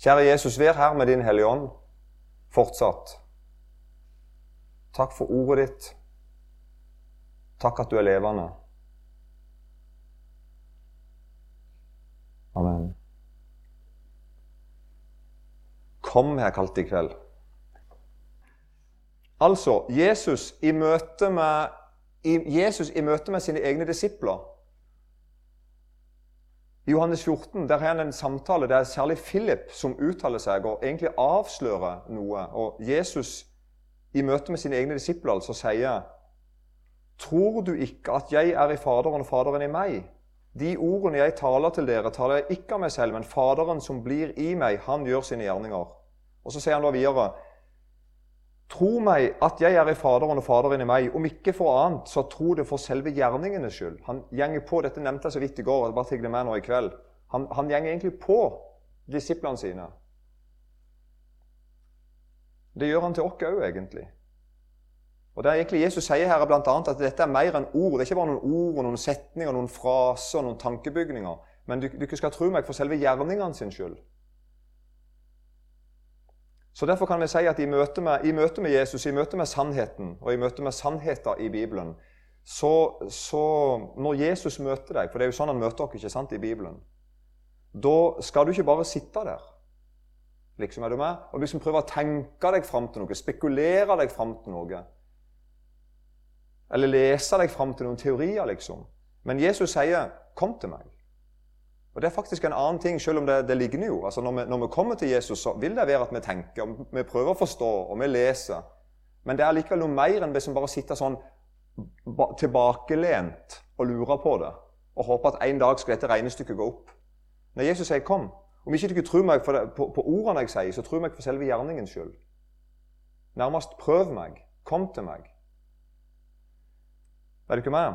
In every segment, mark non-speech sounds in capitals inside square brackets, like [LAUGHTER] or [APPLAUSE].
Kjære Jesus, vær her med din Hellige Ånd fortsatt. Takk for ordet ditt. Takk at du er levende. Amen. Kom, har jeg kalt det i kveld. Altså, Jesus i møte med, Jesus i møte med sine egne disipler I Johannes 14 der har han en samtale der særlig Philip som uttaler seg og egentlig avslører noe. Og Jesus i møte med sine egne disipler altså sier Tror du ikke at jeg er i Faderen og Faderen i meg? De ordene jeg taler til dere, taler jeg ikke av meg selv, men Faderen som blir i meg, han gjør sine gjerninger. Og så sier han da videre Tro meg at jeg er i Faderen og Faderen i meg. Om ikke for annet, så tro det for selve gjerningenes skyld. Han gjenger på, Dette nevnte jeg så vidt i går. jeg bare tigger med nå i kveld. Han, han gjenger egentlig på disiplene sine. Det gjør han til oss òg, egentlig. Og det er egentlig Jesus sier her blant annet at dette er mer enn ord. Det er ikke bare noen ord og noen setninger, noen fraser, noen tankebygninger. Men du, du skal tro meg for selve gjerningene sin skyld. Så Derfor kan vi si at i møte, med, i møte med Jesus, i møte med sannheten og i møte med sannheter i Bibelen så, så, Når Jesus møter deg, for det er jo sånn han møter oss ikke sant, i Bibelen Da skal du ikke bare sitte der. Liksom, er du med? Og liksom prøve å tenke deg fram til noe, spekulere deg fram til noe. Eller lese deg fram til noen teorier, liksom. Men Jesus sier 'Kom til meg'. Og Det er faktisk en annen ting, selv om det, det ligner jo. Altså når vi, når vi, kommer til Jesus, så vil det være at vi tenker, og vi prøver å forstå, og vi leser. Men det er likevel noe mer enn det som bare sitter sånn tilbakelent og lurer på det. Og håper at en dag skal dette regnestykket gå opp. Når Jesus sier 'kom', om ikke dere tror meg det, på, på, ordene jeg sier, så tror meg for selve gjerningens skyld. Nærmest prøv meg. Kom til meg. Er du ikke med?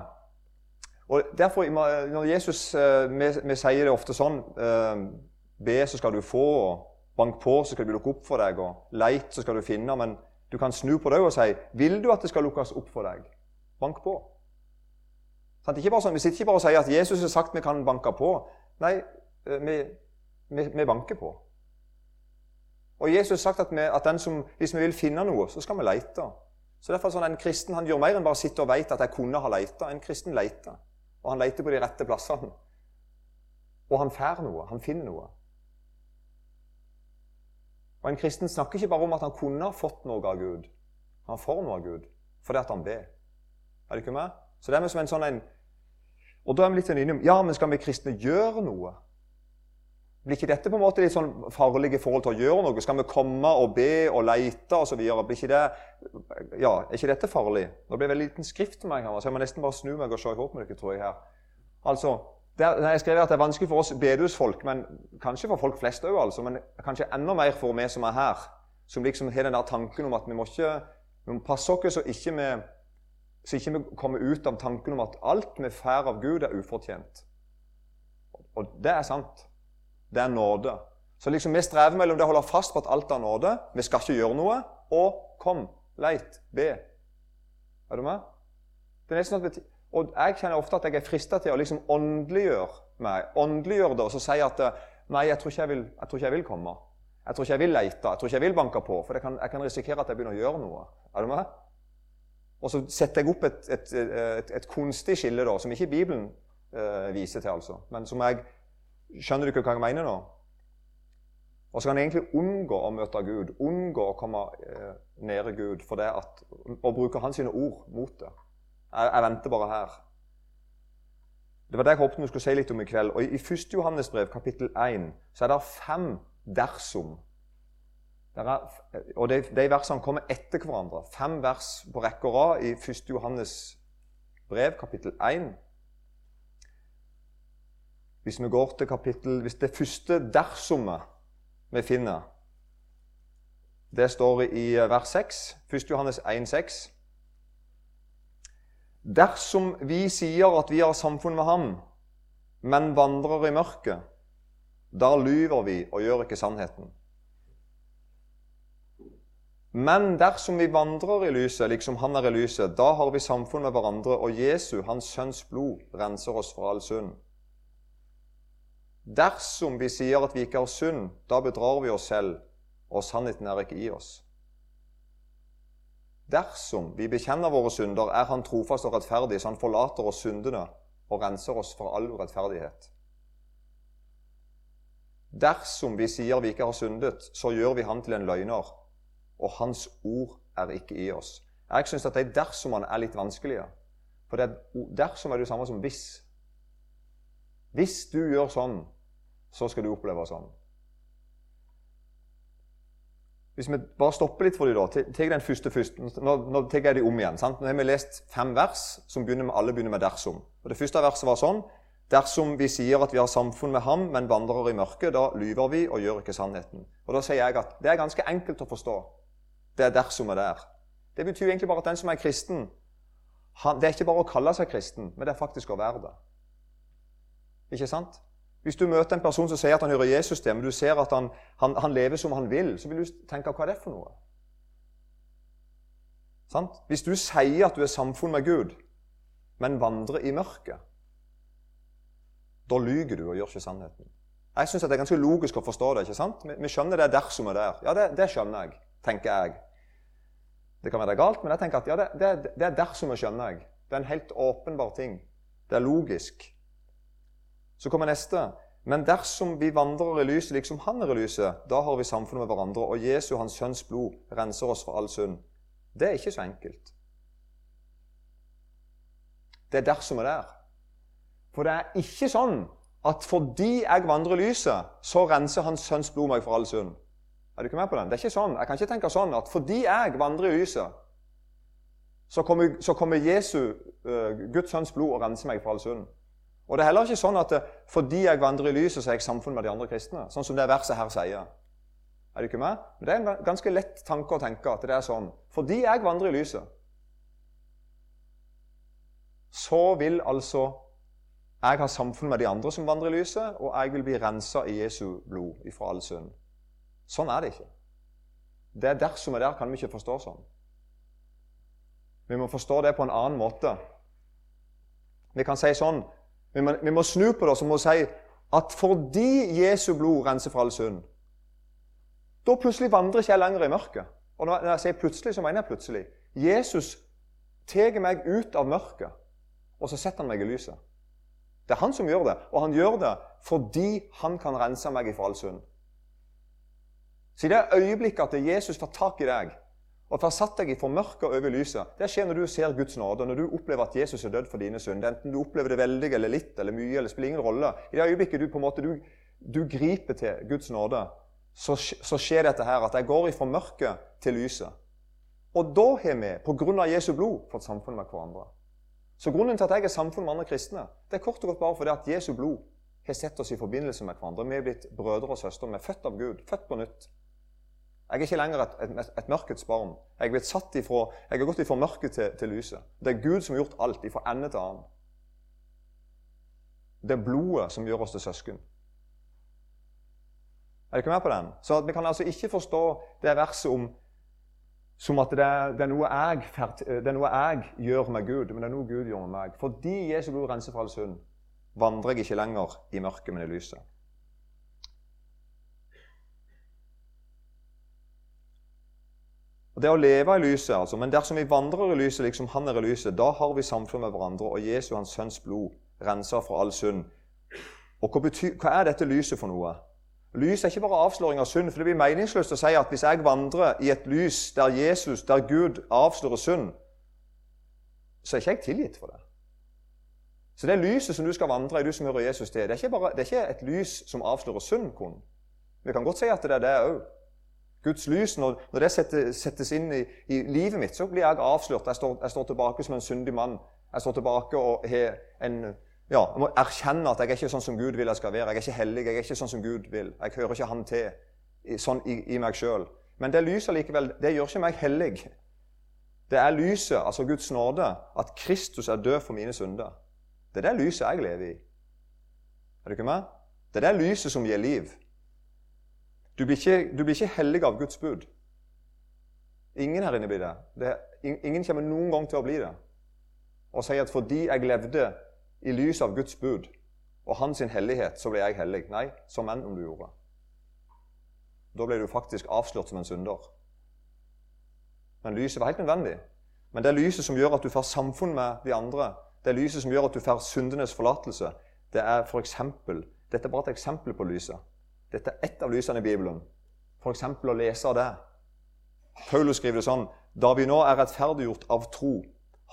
Og derfor, Når Jesus eh, vi, vi sier det ofte sånn eh, Be, så skal du få. og Bank på, så skal det bli lukket opp for deg. og Leit, så skal du finne. Men du kan snu på det og si Vil du at det skal lukkes opp for deg? Bank på. Sånn, sånn, vi sitter ikke bare og sier at Jesus har sagt vi kan banke på. Nei, eh, vi, vi, vi banker på. Og Jesus har sagt at, vi, at som, hvis vi vil finne noe, så skal vi lete. Så derfor sånn, En kristen han gjør mer enn bare sitte og vite at jeg kunne ha leita. En kristen leter. Og han leter på de rette plassene. Og han får noe. Han finner noe. Og En kristen snakker ikke bare om at han kunne ha fått noe av Gud. Han får noe av Gud fordi at han ber. Er det ikke med? Så det er som en sånn en Og da er vi litt sånn innom Ja, men skal vi kristne gjøre noe? Blir ikke dette på en måte litt sånn i forhold til å gjøre noe? Skal vi komme og be og leite osv.? Ja, er ikke dette farlig? Nå blir det veldig liten skrift for meg her, så jeg må nesten bare snu meg og se i håp med dere, tror jeg her. Altså, der, jeg skrev at det er vanskelig for oss bedehusfolk, men kanskje for folk flest òg, altså, men kanskje enda mer for vi som er her, som liksom har den der tanken om at vi må ikke vi må passe oss så ikke vi så ikke vi kommer ut av tanken om at alt vi får av Gud, er ufortjent. Og det er sant. Det er nåde. Så liksom vi strever mellom det å holde fast på at alt er nåde, vi skal ikke gjøre noe, og kom, leit, be. Er du med? Det er nesten at vi, og Jeg kjenner ofte at jeg er frista til å liksom åndeliggjøre meg. Åndeliggjøre det og så si at nei, jeg tror, ikke jeg, vil, jeg tror ikke jeg vil komme. Jeg tror ikke jeg vil leite, jeg tror ikke jeg vil banke på. For kan, jeg kan risikere at jeg begynner å gjøre noe. Er du med? Og så setter jeg opp et, et, et, et kunstig skille da, som ikke Bibelen eh, viser til, altså. men som jeg Skjønner du ikke hva jeg mener nå? Og så kan jeg egentlig unngå å møte Gud, unngå å komme eh, nære Gud for det at, og bruke hans ord mot det. Jeg, jeg, venter bare her. Det var det jeg håpet vi skulle si litt om i kveld. Og I 1. Johannes brev, kapittel 1, så er det fem dersom. Er, og de, de, versene kommer etter hverandre. Fem vers på rekke og rad i 1. Johannes brev, kapittel 1. Hvis vi går til kapittel Hvis det første dersomet vi finner, det står i vers 6, 1. Johannes 1, 6. Dersom vi sier at vi har samfunn med Ham, men vandrer i mørket, da lyver vi og gjør ikke sannheten. Men dersom vi vandrer i lyset, liksom Han er i lyset, da har vi samfunn med hverandre, og Jesu, Hans Sønns blod, renser oss fra all synd. Dersom vi sier at vi ikke har synd, da bedrar vi oss selv, og sannheten er ikke i oss. Dersom vi bekjenner våre synder, er Han trofast og rettferdig, så Han forlater oss syndene og renser oss fra all urettferdighet. Dersom vi sier vi ikke har syndet, så gjør vi Han til en løgner, og Hans ord er ikke i oss. Jeg syns at de han er litt vanskelige. For dersom er det samme som hvis. Hvis du gjør sånn, så skal du oppleve sånn. Hvis vi bare stopper litt for dem, da. Tar den første først. Nå, nå tar jeg dem om igjen. sant? Nå har vi lest fem vers som begynner med, alle begynner med 'dersom'. Og Det første verset var sånn Dersom vi sier at vi har samfunn med ham, men vandrer i mørket, da lyver vi og gjør ikke sannheten. Og Da sier jeg at det er ganske enkelt å forstå. Det er dersom er der. Det betyr egentlig bare at den som er kristen, han, det er ikke bare å kalle seg kristen, men det er faktisk å være det. Ikke sant? Hvis du møter en person som sier at han hører Jesus til, men du ser at han, han, han lever som han vil, så vil du tenke hva er det for noe? Sant? Hvis du sier at du er samfunn med Gud, men vandrer i mørket, da lyver du og gjør ikke sannheten. Jeg syns det er ganske logisk å forstå det. ikke sant? Vi, vi skjønner det dersom er der. Ja, det, det, skjønner jeg, tenker jeg. Det kan være det galt, men jeg tenker at ja, det, det, det er dersom og skjønner jeg. Det er en helt åpenbar ting. Det er logisk. Så kommer neste. Men dersom vi vandrer i lyset liksom han er i lyset, da har vi samfunnet med hverandre, og Jesu, hans sønns blod, renser oss for all synd. Det er ikke så enkelt. Det er dersom er der. For det er ikke sånn at fordi jeg vandrer i lyset, så renser hans sønns blod meg for all synd. Er du ikke med på den? Det er ikke sånn. Jeg kan ikke tenke sånn at fordi jeg vandrer i lyset, så kommer, så kommer Jesu, uh, Guds sønns blod, og renser meg for all synd. Og det er heller ikke sånn at eh, fordi jeg vandrer i lyset, så er jeg samfunn med de andre kristne. Sånn som det verset her sier. Er du ikke med? Men Det er en ganske lett tanke å tenke at det er sånn. Fordi jeg vandrer i lyset, så vil altså jeg ha samfunn med de andre som vandrer i lyset, og jeg vil bli rensa i Jesu blod ifra all synd. Sånn er det ikke. Det er dersom er der, kan vi ikke forstå sånn. Vi må forstå det på en annen måte. Vi kan si sånn vi må, snu på det og si at fordi Jesu blod renser for all synd, da plutselig vandrer ikke jeg lenger i mørket. Og når jeg sier plutselig, så mener jeg plutselig. Jesus tar meg ut av mørket, og så setter han meg i lyset. Det er han som gjør det, og han gjør det fordi han kan rense meg for all synd. Så i det øyeblikket at Jesus tar tak i deg og får satt deg fra mørket over lyset. Det skjer når du ser Guds nåde, når du opplever at Jesus er dødd for dine synder. Enten du opplever det veldig eller litt eller mye, eller spiller ingen rolle. I det øyeblikket du på en måte du, du griper til Guds nåde, så, så, skjer dette her, at jeg går fra mørket til lyset. Og da har vi, pga. Jesu blod, fått samfunn med hverandre. Så grunnen til at jeg er samfunn med andre kristne, det er kort og godt bare fordi at Jesu blod har sett oss i forbindelse med hverandre. Vi er blitt brødre og søstre. Vi er født av Gud, født på nytt. Jeg er ikke lenger et, et, et mørkets barn. Jeg, ifra, jeg har gått ifra mørket til, til, lyset. Det er Gud som har gjort alt, ifra ende til annen. Det er blodet som gjør oss til søsken. Er dere med på den? Så Vi kan altså ikke forstå det verset om som at det er, det, er jeg, det er, noe jeg, gjør med Gud, men det er noe Gud gjør med meg. Fordi Jesu blod renser for all synd, vandrer jeg ikke lenger i mørket, men i lyset. Og Det å leve i lyset, altså. Men dersom vi vandrer i lyset liksom han er i lyset, da har vi samfunn med hverandre, og Jesu, hans sønns blod, renser fra all synd. Og hva, betyr, hva, er dette lyset for noe? Lys er ikke bare avsløring av synd. for Det blir meningsløst å si at hvis jeg vandrer i et lys der Jesus, der Gud avslører synd, så er ikke jeg tilgitt for det. Så det lyset som du skal vandre i, du som hører Jesus til, det er ikke, bare, det er ikke et lys som avslører synd kun. Vi kan godt si at det er det òg. Guds lys, når, når det settes, settes inn i, i, livet mitt, så blir jeg avslørt. Jeg står, jeg står, tilbake som en syndig mann. Jeg står tilbake og en ja, jeg må erkjenne at jeg er ikke sånn som Gud vil jeg skal være. Jeg er ikke hellig. Jeg er ikke sånn som Gud vil. Jeg hører ikke Han til sånn i, i meg sjøl. Men det lyset likevel, det gjør ikke meg hellig. Det er lyset, altså Guds nåde, at Kristus er død for mine synder. Det er det lyset jeg lever i. Er du ikke med? Det er det lyset som gir liv. Du blir, ikke, du blir ikke, hellig av Guds bud. Ingen her inne blir det. det. Ingen kommer noen gang til å bli det. Og si at fordi jeg levde i lys av Guds bud, og hans hellighet, så ble jeg hellig. Nei, som enn om du gjorde. Da ble du faktisk avslørt som en synder. Men lyset var helt nødvendig. Men det lyset som gjør at du får samfunn med de andre, det lyset som gjør at du får syndenes forlatelse, det er for eksempel, Dette er bare et eksempel på lyset. Dette er ett av lysene i Bibelen. F.eks. å lese det. Paulus skriver det sånn Da vi nå er rettferdiggjort av tro,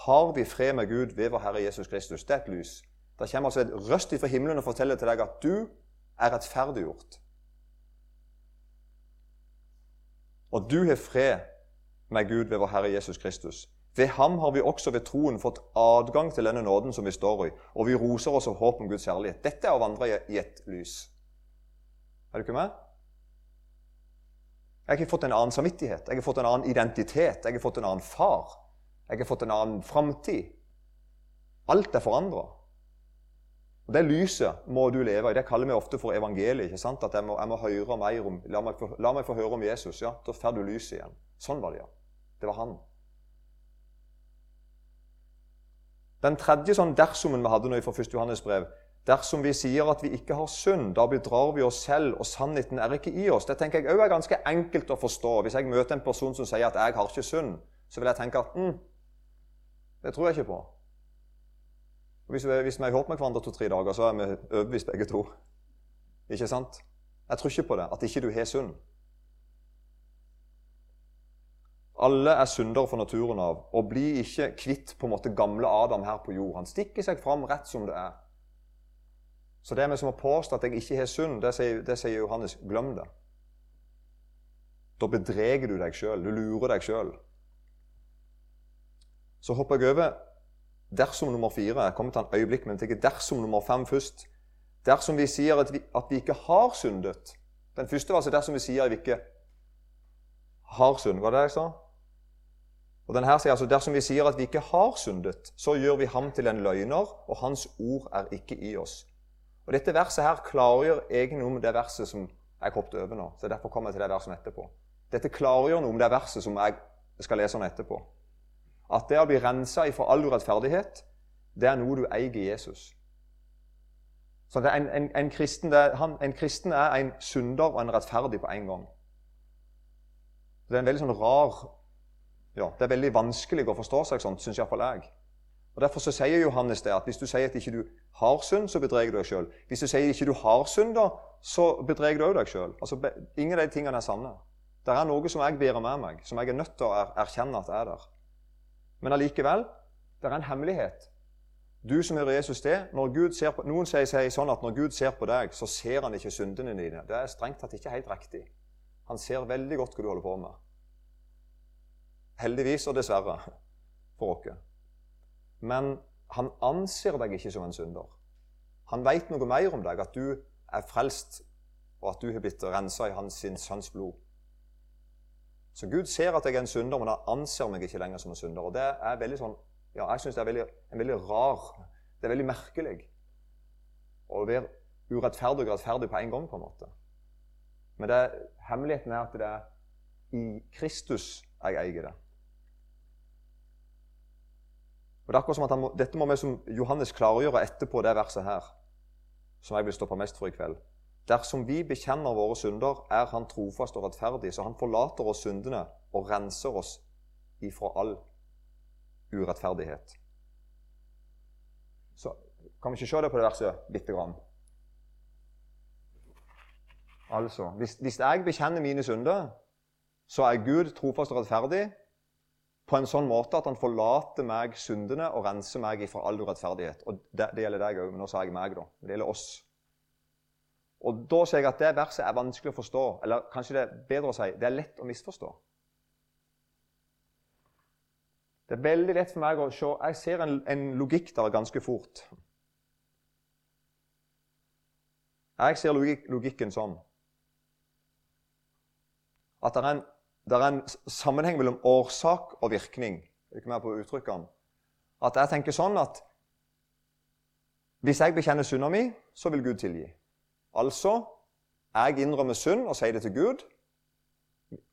har vi fred med Gud ved vår Herre Jesus Kristus. Det er et lys. Det kommer altså et røst fra himmelen og forteller til deg at du er rettferdiggjort. Og du har fred med Gud ved vår Herre Jesus Kristus. Ved ham har vi også ved troen fått adgang til denne nåden som vi står i, og vi roser oss av håp om Guds kjærlighet. Dette er å vandre i et lys. Er du ikke med? Jeg har fått en annen samvittighet, jeg har fått en annen identitet, jeg har fått en annen far. Jeg har fått en annen framtid. Alt er forandra. Og Det lyset må du leve i. Det kaller vi ofte for evangeliet. ikke sant? At jeg må, jeg må høre mer om, la meg, få, la meg, få, høre om Jesus. Ja, Da får du lyset igjen. Sånn var det, ja. Det var han. Den tredje sånn dersomen vi hadde nå fra 1. Johannes brev Dersom vi sier at vi ikke har synd, da bedrar vi oss selv, og sannheten er ikke i oss. Det tenker jeg også er ganske enkelt å forstå. Hvis jeg møter en person som sier at 'jeg har ikke synd', så vil jeg tenke at mm, det tror jeg ikke på. Hvis vi, hvis vi har hørt med hverandre to-tre dager, så er vi overbevist begge to. Ikke sant? Jeg tror ikke på det, at ikke du har synd. Alle er syndere for naturen av, og blir ikke kvitt på en måte gamle Adam her på jord. Han stikker seg fram rett som det er. Så det med som å påstå at jeg ikke har synd, det sier, det sier Johannes glem det. Da bedreger du deg sjøl. Du lurer deg sjøl. Så hopper jeg over dersom nummer fire. Jeg kommer til en øyeblikk, men tenker dersom nummer fem først. Dersom vi sier at vi, at vi ikke har syndet Den første var altså dersom vi sier at vi ikke har syndet. Var det det jeg sa? Og denne sier altså dersom vi sier at vi ikke har syndet, så gjør vi ham til en løgner, og hans ord er ikke i oss. Og Dette verset her klargjør egentlig noe om det verset som jeg hoppet over nå. så Derfor kommer jeg til det verset etterpå. Dette klargjør noe om det verset som jeg skal lese om etterpå. At det å bli rensa ifra all urettferdighet, det er noe du eier i Jesus. Så en, en, en, kristen, er, han, en, kristen, er, en synder og en rettferdig på en gang. Det er en veldig sånn rar ja, Det er veldig vanskelig å forstå seg sånn, syns iallfall jeg. Og Derfor så sier Johannes det at hvis du sier at ikke du har synd, så bedreger du deg sjøl. Hvis du sier at ikke du har synd, da, så bedreger du òg deg sjøl. Altså, ingen av de tingene er sanne. Det er noe som jeg bærer med meg, som jeg er nødt til å erkjenne at er der. Men allikevel det er en hemmelighet. Du som hører Jesus det, når Gud ser på, Noen sier, sier sånn at når Gud ser på deg, så ser han ikke syndene dine. Det er strengt tatt ikke helt riktig. Han ser veldig godt hva du holder på med. Heldigvis og dessverre for oss. Men han anser deg ikke som en synder. Han veit noe mer om deg, at du er frelst, og at du har blitt rensa i hans sin sønns blod. Så Gud ser at jeg er en synder, men han anser meg ikke lenger som en synder. Og det er veldig sånn, ja, jeg synes det er veldig, en veldig rar Det er veldig merkelig å være urettferdig og rettferdig på en gang. på en måte. Men det, hemmeligheten er at det er i Kristus jeg eier det. Og det er akkurat som at må, Dette må vi som Johannes klargjøre etterpå det verset her, som jeg vil stoppe mest for i kveld. Dersom vi bekjenner våre synder, er Han trofast og rettferdig, så Han forlater oss syndene og renser oss ifra all urettferdighet. Så Kan vi ikke se det på det verset lite grann? Altså, hvis, hvis jeg bekjenner mine synder, så er Gud trofast og rettferdig på en sånn måte at han forlater meg syndene og renser meg ifra all urettferdighet. Og det, det gjelder deg òg, men nå sa jeg meg, da. Det gjelder oss. Og Da sier jeg at det verset er vanskelig å forstå. Eller kanskje det er bedre å si det er lett å misforstå. Det er veldig lett for meg å se Jeg ser en, en logikk der ganske fort. Jeg ser logik, logikken sånn at det er, en, det er en sammenheng mellom årsak og virkning. Ikke mer på uttrykkene? At jeg tenker sånn at hvis jeg bekjenner synda mi, så vil Gud tilgi. Altså jeg innrømmer synd og sier det til Gud.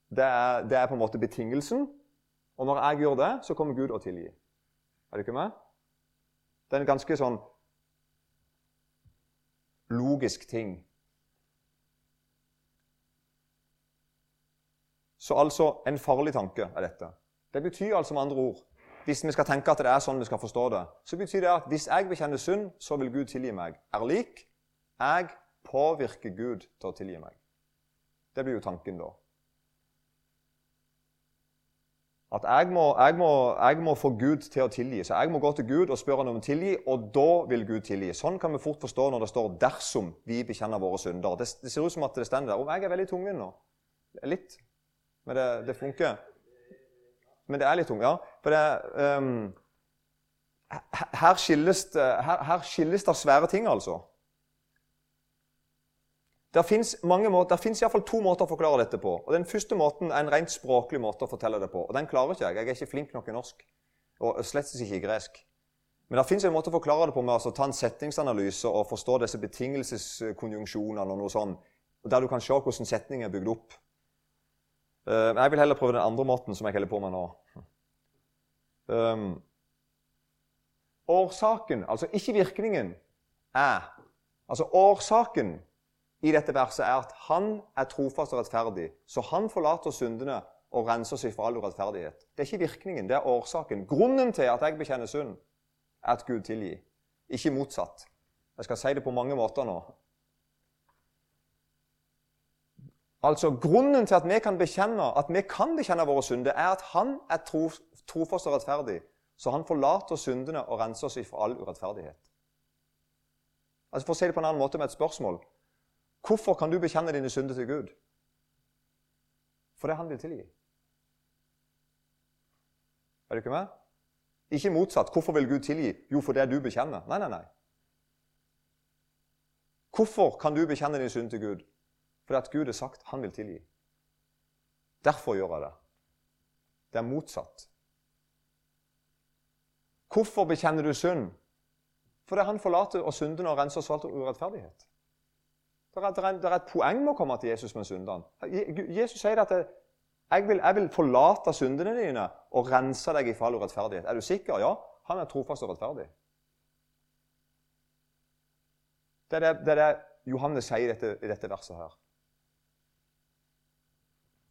Det er, det er, på en måte betingelsen. Og når jeg gjør det, så kommer Gud og tilgi. Er du ikke med? Det er en ganske sånn logisk ting. Så altså en farlig tanke er dette. Det betyr altså med andre ord hvis vi skal tenke at det er sånn vi skal forstå det, så betyr det at hvis jeg bekjenner synd, så vil Gud tilgi meg. Er lik jeg påvirker Gud til å tilgi meg. Det blir jo tanken, da. At jeg må, jeg, må, jeg må, få Gud til å tilgi. Så jeg må gå til Gud og spørre ham om å tilgi, og da vil Gud tilgi. Sånn kan vi fort forstå når det står 'dersom vi bekjenner våre synder'. Det, det ser ut som at det står der. Om jeg er veldig tungen nå? Litt. Men det, det funker. Men det er litt tungt, ja. For det um, her, skilles det, her, her skilles det svære ting, altså. Det fins iallfall to måter å forklare dette på. Og Den første måten er en rent språklig måte å fortelle det på. Og Den klarer ikke jeg. Jeg er ikke flink nok i norsk. Og slett ikke i gresk. Men det fins en måte å forklare det på med å ta en setningsanalyse og forstå disse betingelseskonjunksjonene og noe sånt, der du kan se hvordan setningen er bygd opp. Uh, jeg vil heller prøve den andre måten som jeg holder på med nå. Um, årsaken, altså ikke virkningen, er Altså årsaken i dette verset er at han er trofast og rettferdig, så han forlater syndene og renser seg for all urettferdighet. Det er ikke virkningen, det er årsaken. Grunnen til at jeg bekjenner synd, er at Gud tilgir, ikke motsatt. Jeg skal si det på mange måter nå. Altså, Grunnen til at vi kan bekjenne at vi kan bekjenne våre synder, er at han er trofast og rettferdig, så han forlater syndene og renser seg for all urettferdighet. Altså, For å si det på en annen måte med et spørsmål Hvorfor kan du bekjenne dine synder til Gud? Fordi han vil tilgi. Er du ikke med? Ikke motsatt. Hvorfor vil Gud tilgi? Jo, fordi du bekjenner. Nei, nei, nei. Hvorfor kan du bekjenne din synd til Gud? Fordi at Gud har sagt han vil tilgi. Derfor gjør jeg det. Det er motsatt. Hvorfor bekjenner du synd? Fordi han forlater og syndene og renser oss for alt urettferdighet. Det er, det, er, et poeng med å komme til Jesus med syndene. Jesus sier at jeg vil, jeg vil forlate syndene dine og rense deg fra all urettferdighet. Er du sikker? Ja. Han er trofast og rettferdig. Det er det, det, er det Johannes sier i dette, i dette verset her.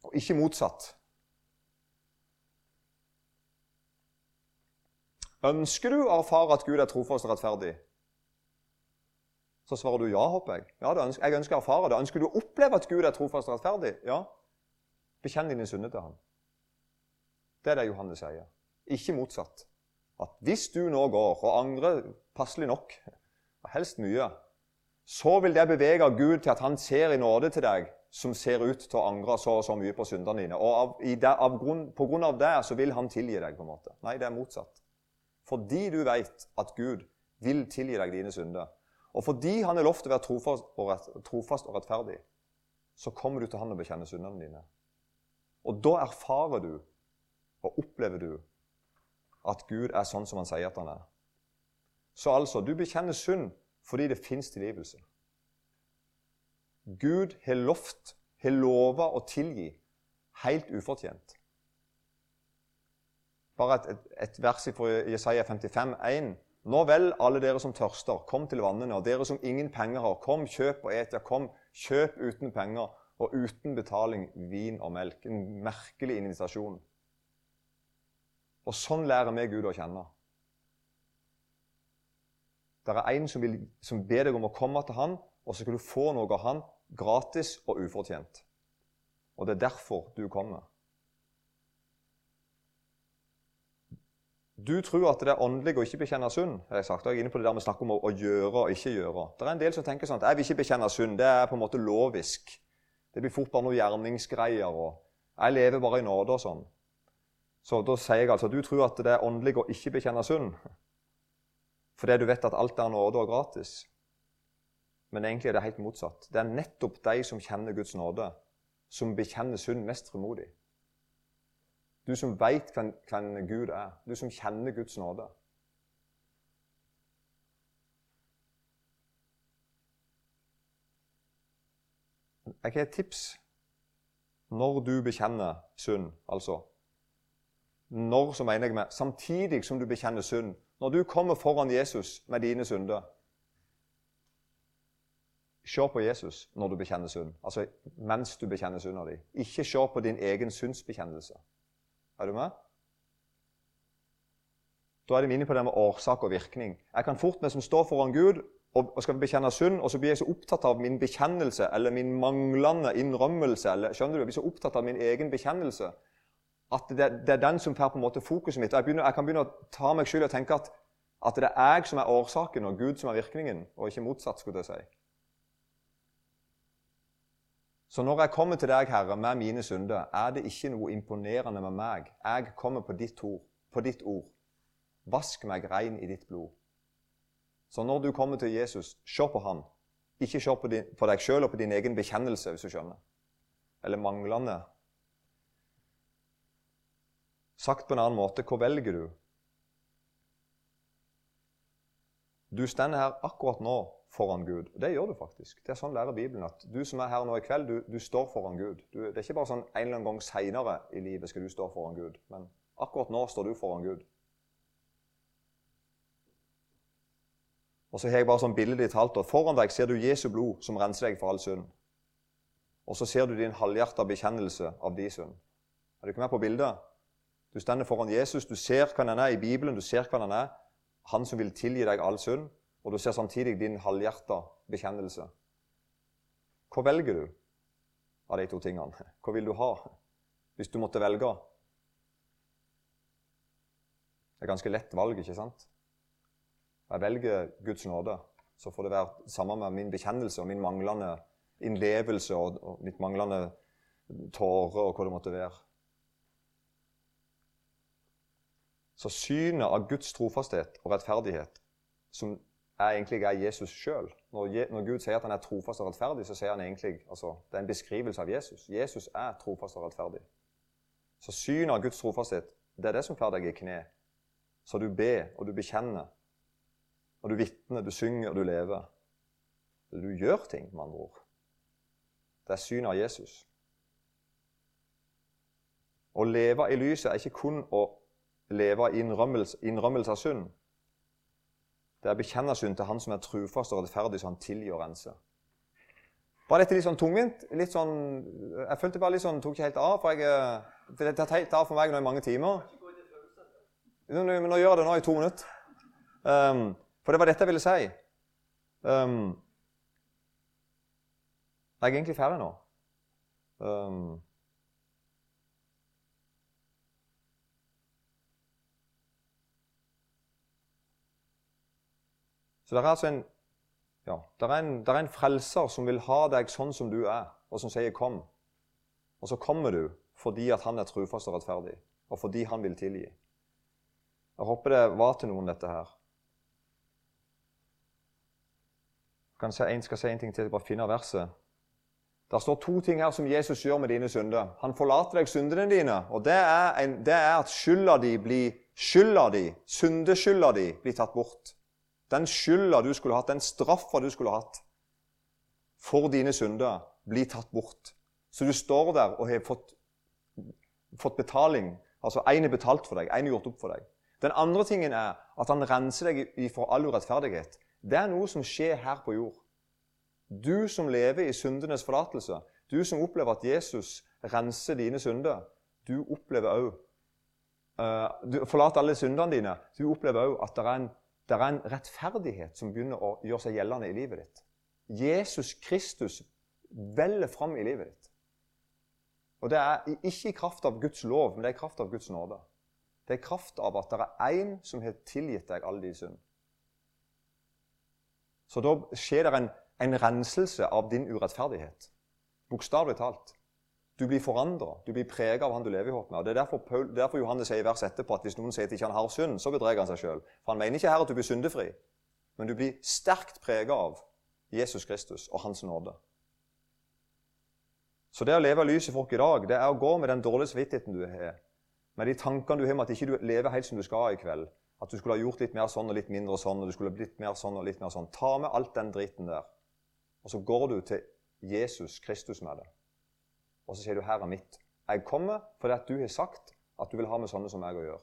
Og ikke motsatt. Ønsker du å erfare at Gud er trofast og rettferdig? Så svarer du ja, håper jeg. Ja, ønsker, jeg ønsker å erfare det. Ønsker du å oppleve at Gud er trofast og rettferdig? Ja. Bekjenn dine synder til ham. Det er det Johannes sier. Ikke motsatt. At hvis du nå går og angrer passelig nok, [LAUGHS] og helst mye, så vil det bevege Gud til at han ser i nåde til deg, som ser ut til å angre så og så mye på syndene dine. Og av, det, av grunn, på grunn av det så vil han tilgi deg. på en måte. Nei, det er motsatt. Fordi du vet at Gud vil tilgi deg dine synder, og fordi han er lovt å være trofast og, rett, trofast og, rettferdig, så kommer du til han og bekjenner syndene dine. Og da erfarer du og opplever du at Gud er sånn som han sier at han er. Så altså, du bekjenner synd fordi det fins tilgivelse. Gud har lovt, har lova å tilgi helt ufortjent. Bare et, et, vers fra Jesaja 55, 1. Nå vel, alle dere som tørster, kom til vannene, og dere som ingen penger har, kom, kjøp og et. Ja, kom, kjøp uten penger og uten betaling vin og melk. En merkelig invitasjon. Og sånn lærer vi Gud å kjenne. Det er en som, vil, som ber deg om å komme til han, og så skal du få noe av han gratis og ufortjent. Og det er derfor du kommer. Du tror at det er åndelig å ikke bekjenne synd. Jeg sagt, jeg er inne på det der vi snakker om å, gjøre og ikke gjøre. Det er en del som tenker sånn at jeg vil ikke bekjenne synd. Det er på en måte lovisk. Det blir fort bare noen gjerningsgreier. og Jeg lever bare i nåde og sånn. Så da sier jeg altså at du tror at det er åndelig å ikke bekjenne synd. Fordi du vet at alt er nåde og gratis. Men egentlig er det helt motsatt. Det er nettopp de som kjenner Guds nåde, som bekjenner synd mest fremodig. Du som veit hvem, hvem Gud er. Du som kjenner Guds nåde. Jeg har et tips når du bekjenner synd, altså. Når så mener jeg med samtidig som du bekjenner synd. Når du kommer foran Jesus med dine synder. Se på Jesus når du bekjenner synd. Altså mens du bekjenner synda di. Ikke se på din egen syndsbekjennelse. Er du med? Da er det inne på det med årsak og virkning. Jeg kan fort, mens som står foran Gud og skal bekjenne synd, og så blir jeg så opptatt av min bekjennelse eller min manglende innrømmelse eller, skjønner du, Jeg blir så opptatt av min egen bekjennelse at det, det er den som får på en måte fokuset mitt. Jeg, begynner, jeg kan begynne å ta meg skyld og tenke at, at det er jeg som er årsaken, og Gud som er virkningen, og ikke motsatt. skulle jeg si. Så når jeg kommer til deg, Herre, med mine synder, er det ikke noe imponerende med meg. Jeg kommer på ditt ord. På ditt ord. Vask meg rein i ditt blod. Så når du kommer til Jesus, se på han. Ikke se på, din, på deg sjøl og på din egen bekjennelse, hvis du skjønner. Eller manglende. Sagt på en annen måte, hva velger du? Du stender her akkurat nå foran Gud. Det gjør du faktisk. Det er sånn lærer Bibelen. At du som er her nå i kveld, du, du står foran Gud. Du, det er ikke bare sånn en eller annen gang seinere i livet skal du stå foran Gud. Men akkurat nå står du foran Gud. Og så har jeg bare sånn bildet talt at Foran deg ser du Jesu blod som renser deg for all synd. Og så ser du din halvhjerta bekjennelse av de synd. Er du ikke med på bildet? Du stender foran Jesus, du ser hva han er i Bibelen, du ser hva han er. Han som vil tilgi deg all synd. Og du ser samtidig din halvhjerta bekjennelse. Hva velger du av de to tingene? Hva vil du ha hvis du måtte velge? Det er ganske lett valg, ikke sant? Jeg velger Guds nåde. Så får det være sammen med min bekjennelse og min manglende innlevelse og, og mitt manglende tårer og hva det måtte være. Så synet av Guds trofasthet og rettferdighet, som er egentlig er Jesus sjøl. Når, når, Gud sier at han er trofast og rettferdig, så sier han egentlig altså, det er en beskrivelse av Jesus. Jesus er trofast og rettferdig. Så synet av Guds trofasthet det er det som får deg i kne. Så du ber, og du bekjenner. Og du vitner, du synger, og du lever. Du gjør ting, med andre ord. Det er synet av Jesus. Å leve i lyset er ikke kun å leve i innrømmelse, av synd. Det er å bekjenne synd til Han som er trufast og rettferdig, så Han tilgir og renser. Var dette litt sånn tungvint? Litt sånn, jeg følte bare litt sånn, tok ikke helt av. for jeg, Det har helt av for meg nå i mange timer. Men nå gjør jeg det nå i to minutter. Um, for det var dette jeg ville si. Um, jeg er egentlig ferdig nå. Um, Så det er altså en, ja, det er en, det er en frelser som vil ha deg sånn som du er, og som sier 'kom'. Og så kommer du fordi at han er trufast og rettferdig, og fordi han vil tilgi. Jeg håper det var til noen, dette her. Jeg en skal si en ting til, jeg bare finner verset. Det står to ting her som Jesus gjør med dine synder. Han forlater deg syndene dine. og Det er, en, det er at skylda di blir skylda di, syndeskylda di, blir tatt bort. Den skylda du skulle hatt, den straffa du skulle hatt for dine synder, blir tatt bort. Så du står der og har fått, fått betaling. Altså én er betalt for deg, én er gjort opp for deg. Den andre tingen er at han renser deg for all urettferdighet. Det er noe som skjer her på jord. Du som lever i syndenes forlatelse, du som opplever at Jesus renser dine synder, du opplever òg uh, eh, forlater alle syndene dine. Du opplever òg at det er en det er en rettferdighet som begynner å gjøre seg gjeldende i livet ditt. Jesus Kristus veller fram i livet ditt. Og Det er ikke i kraft av Guds lov, men det er i kraft av Guds nåde. Det er i kraft av at det er én som har tilgitt deg alle de synd. Så da skjer det en, en renselse av din urettferdighet. Bokstavelig talt. Du blir forandra. Du blir prega av han du lever i med. Og Det er derfor, Paul, derfor Johannes sier i vers etterpå at hvis noen sier at ikke han har synd, så bedreger han seg sjøl. For han mener ikke her at du blir syndefri, men du blir sterkt prega av Jesus Kristus og Hans nåde. Så det å leve av lys i folk i dag, det er å gå med den dårlige samvittigheten du har, med de tankene du har om at ikke du lever helt som du skal i kveld, at du skulle ha gjort litt mer sånn og litt mindre sånn, og du skulle ha blitt mer sånn og litt mer sånn. Ta med alt den driten der, og så går du til Jesus Kristus med det. Og så sier du 'Her er mitt'. Jeg kommer fordi at du har sagt at du vil ha med sånne som meg å gjøre.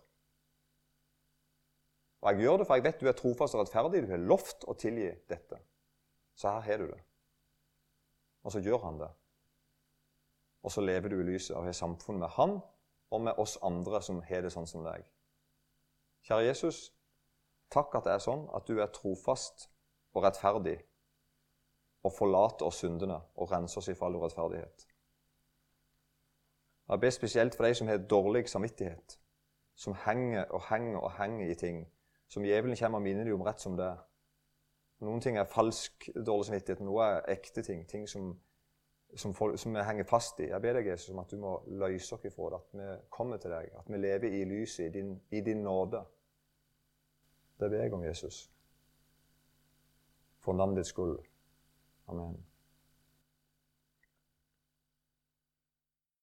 Og jeg gjør det, for jeg vet du er trofast og rettferdig. Du har lovt å tilgi dette. Så her har du det. Og så gjør han det. Og så lever du i lyset og har samfunn med han og med oss andre som har det sånn som deg. Kjære Jesus, takk at det er sånn at du er trofast og rettferdig og forlater oss syndene og renser oss ifra all urettferdighet. Jeg ber spesielt for de som har dårlig samvittighet, som henger og henger og henger i ting, som djevelen kommer og minner dem om rett som det. Noen ting er falsk dårlig samvittighet, noe er ekte ting. Ting som, som, folk, som vi henger fast i. Jeg ber deg, Jesus, om at du må løse oss ifra det. At vi kommer til deg. At vi lever i lyset, i din, i din nåde. Det ber jeg om, Jesus. For navnet ditt skyld. Amen.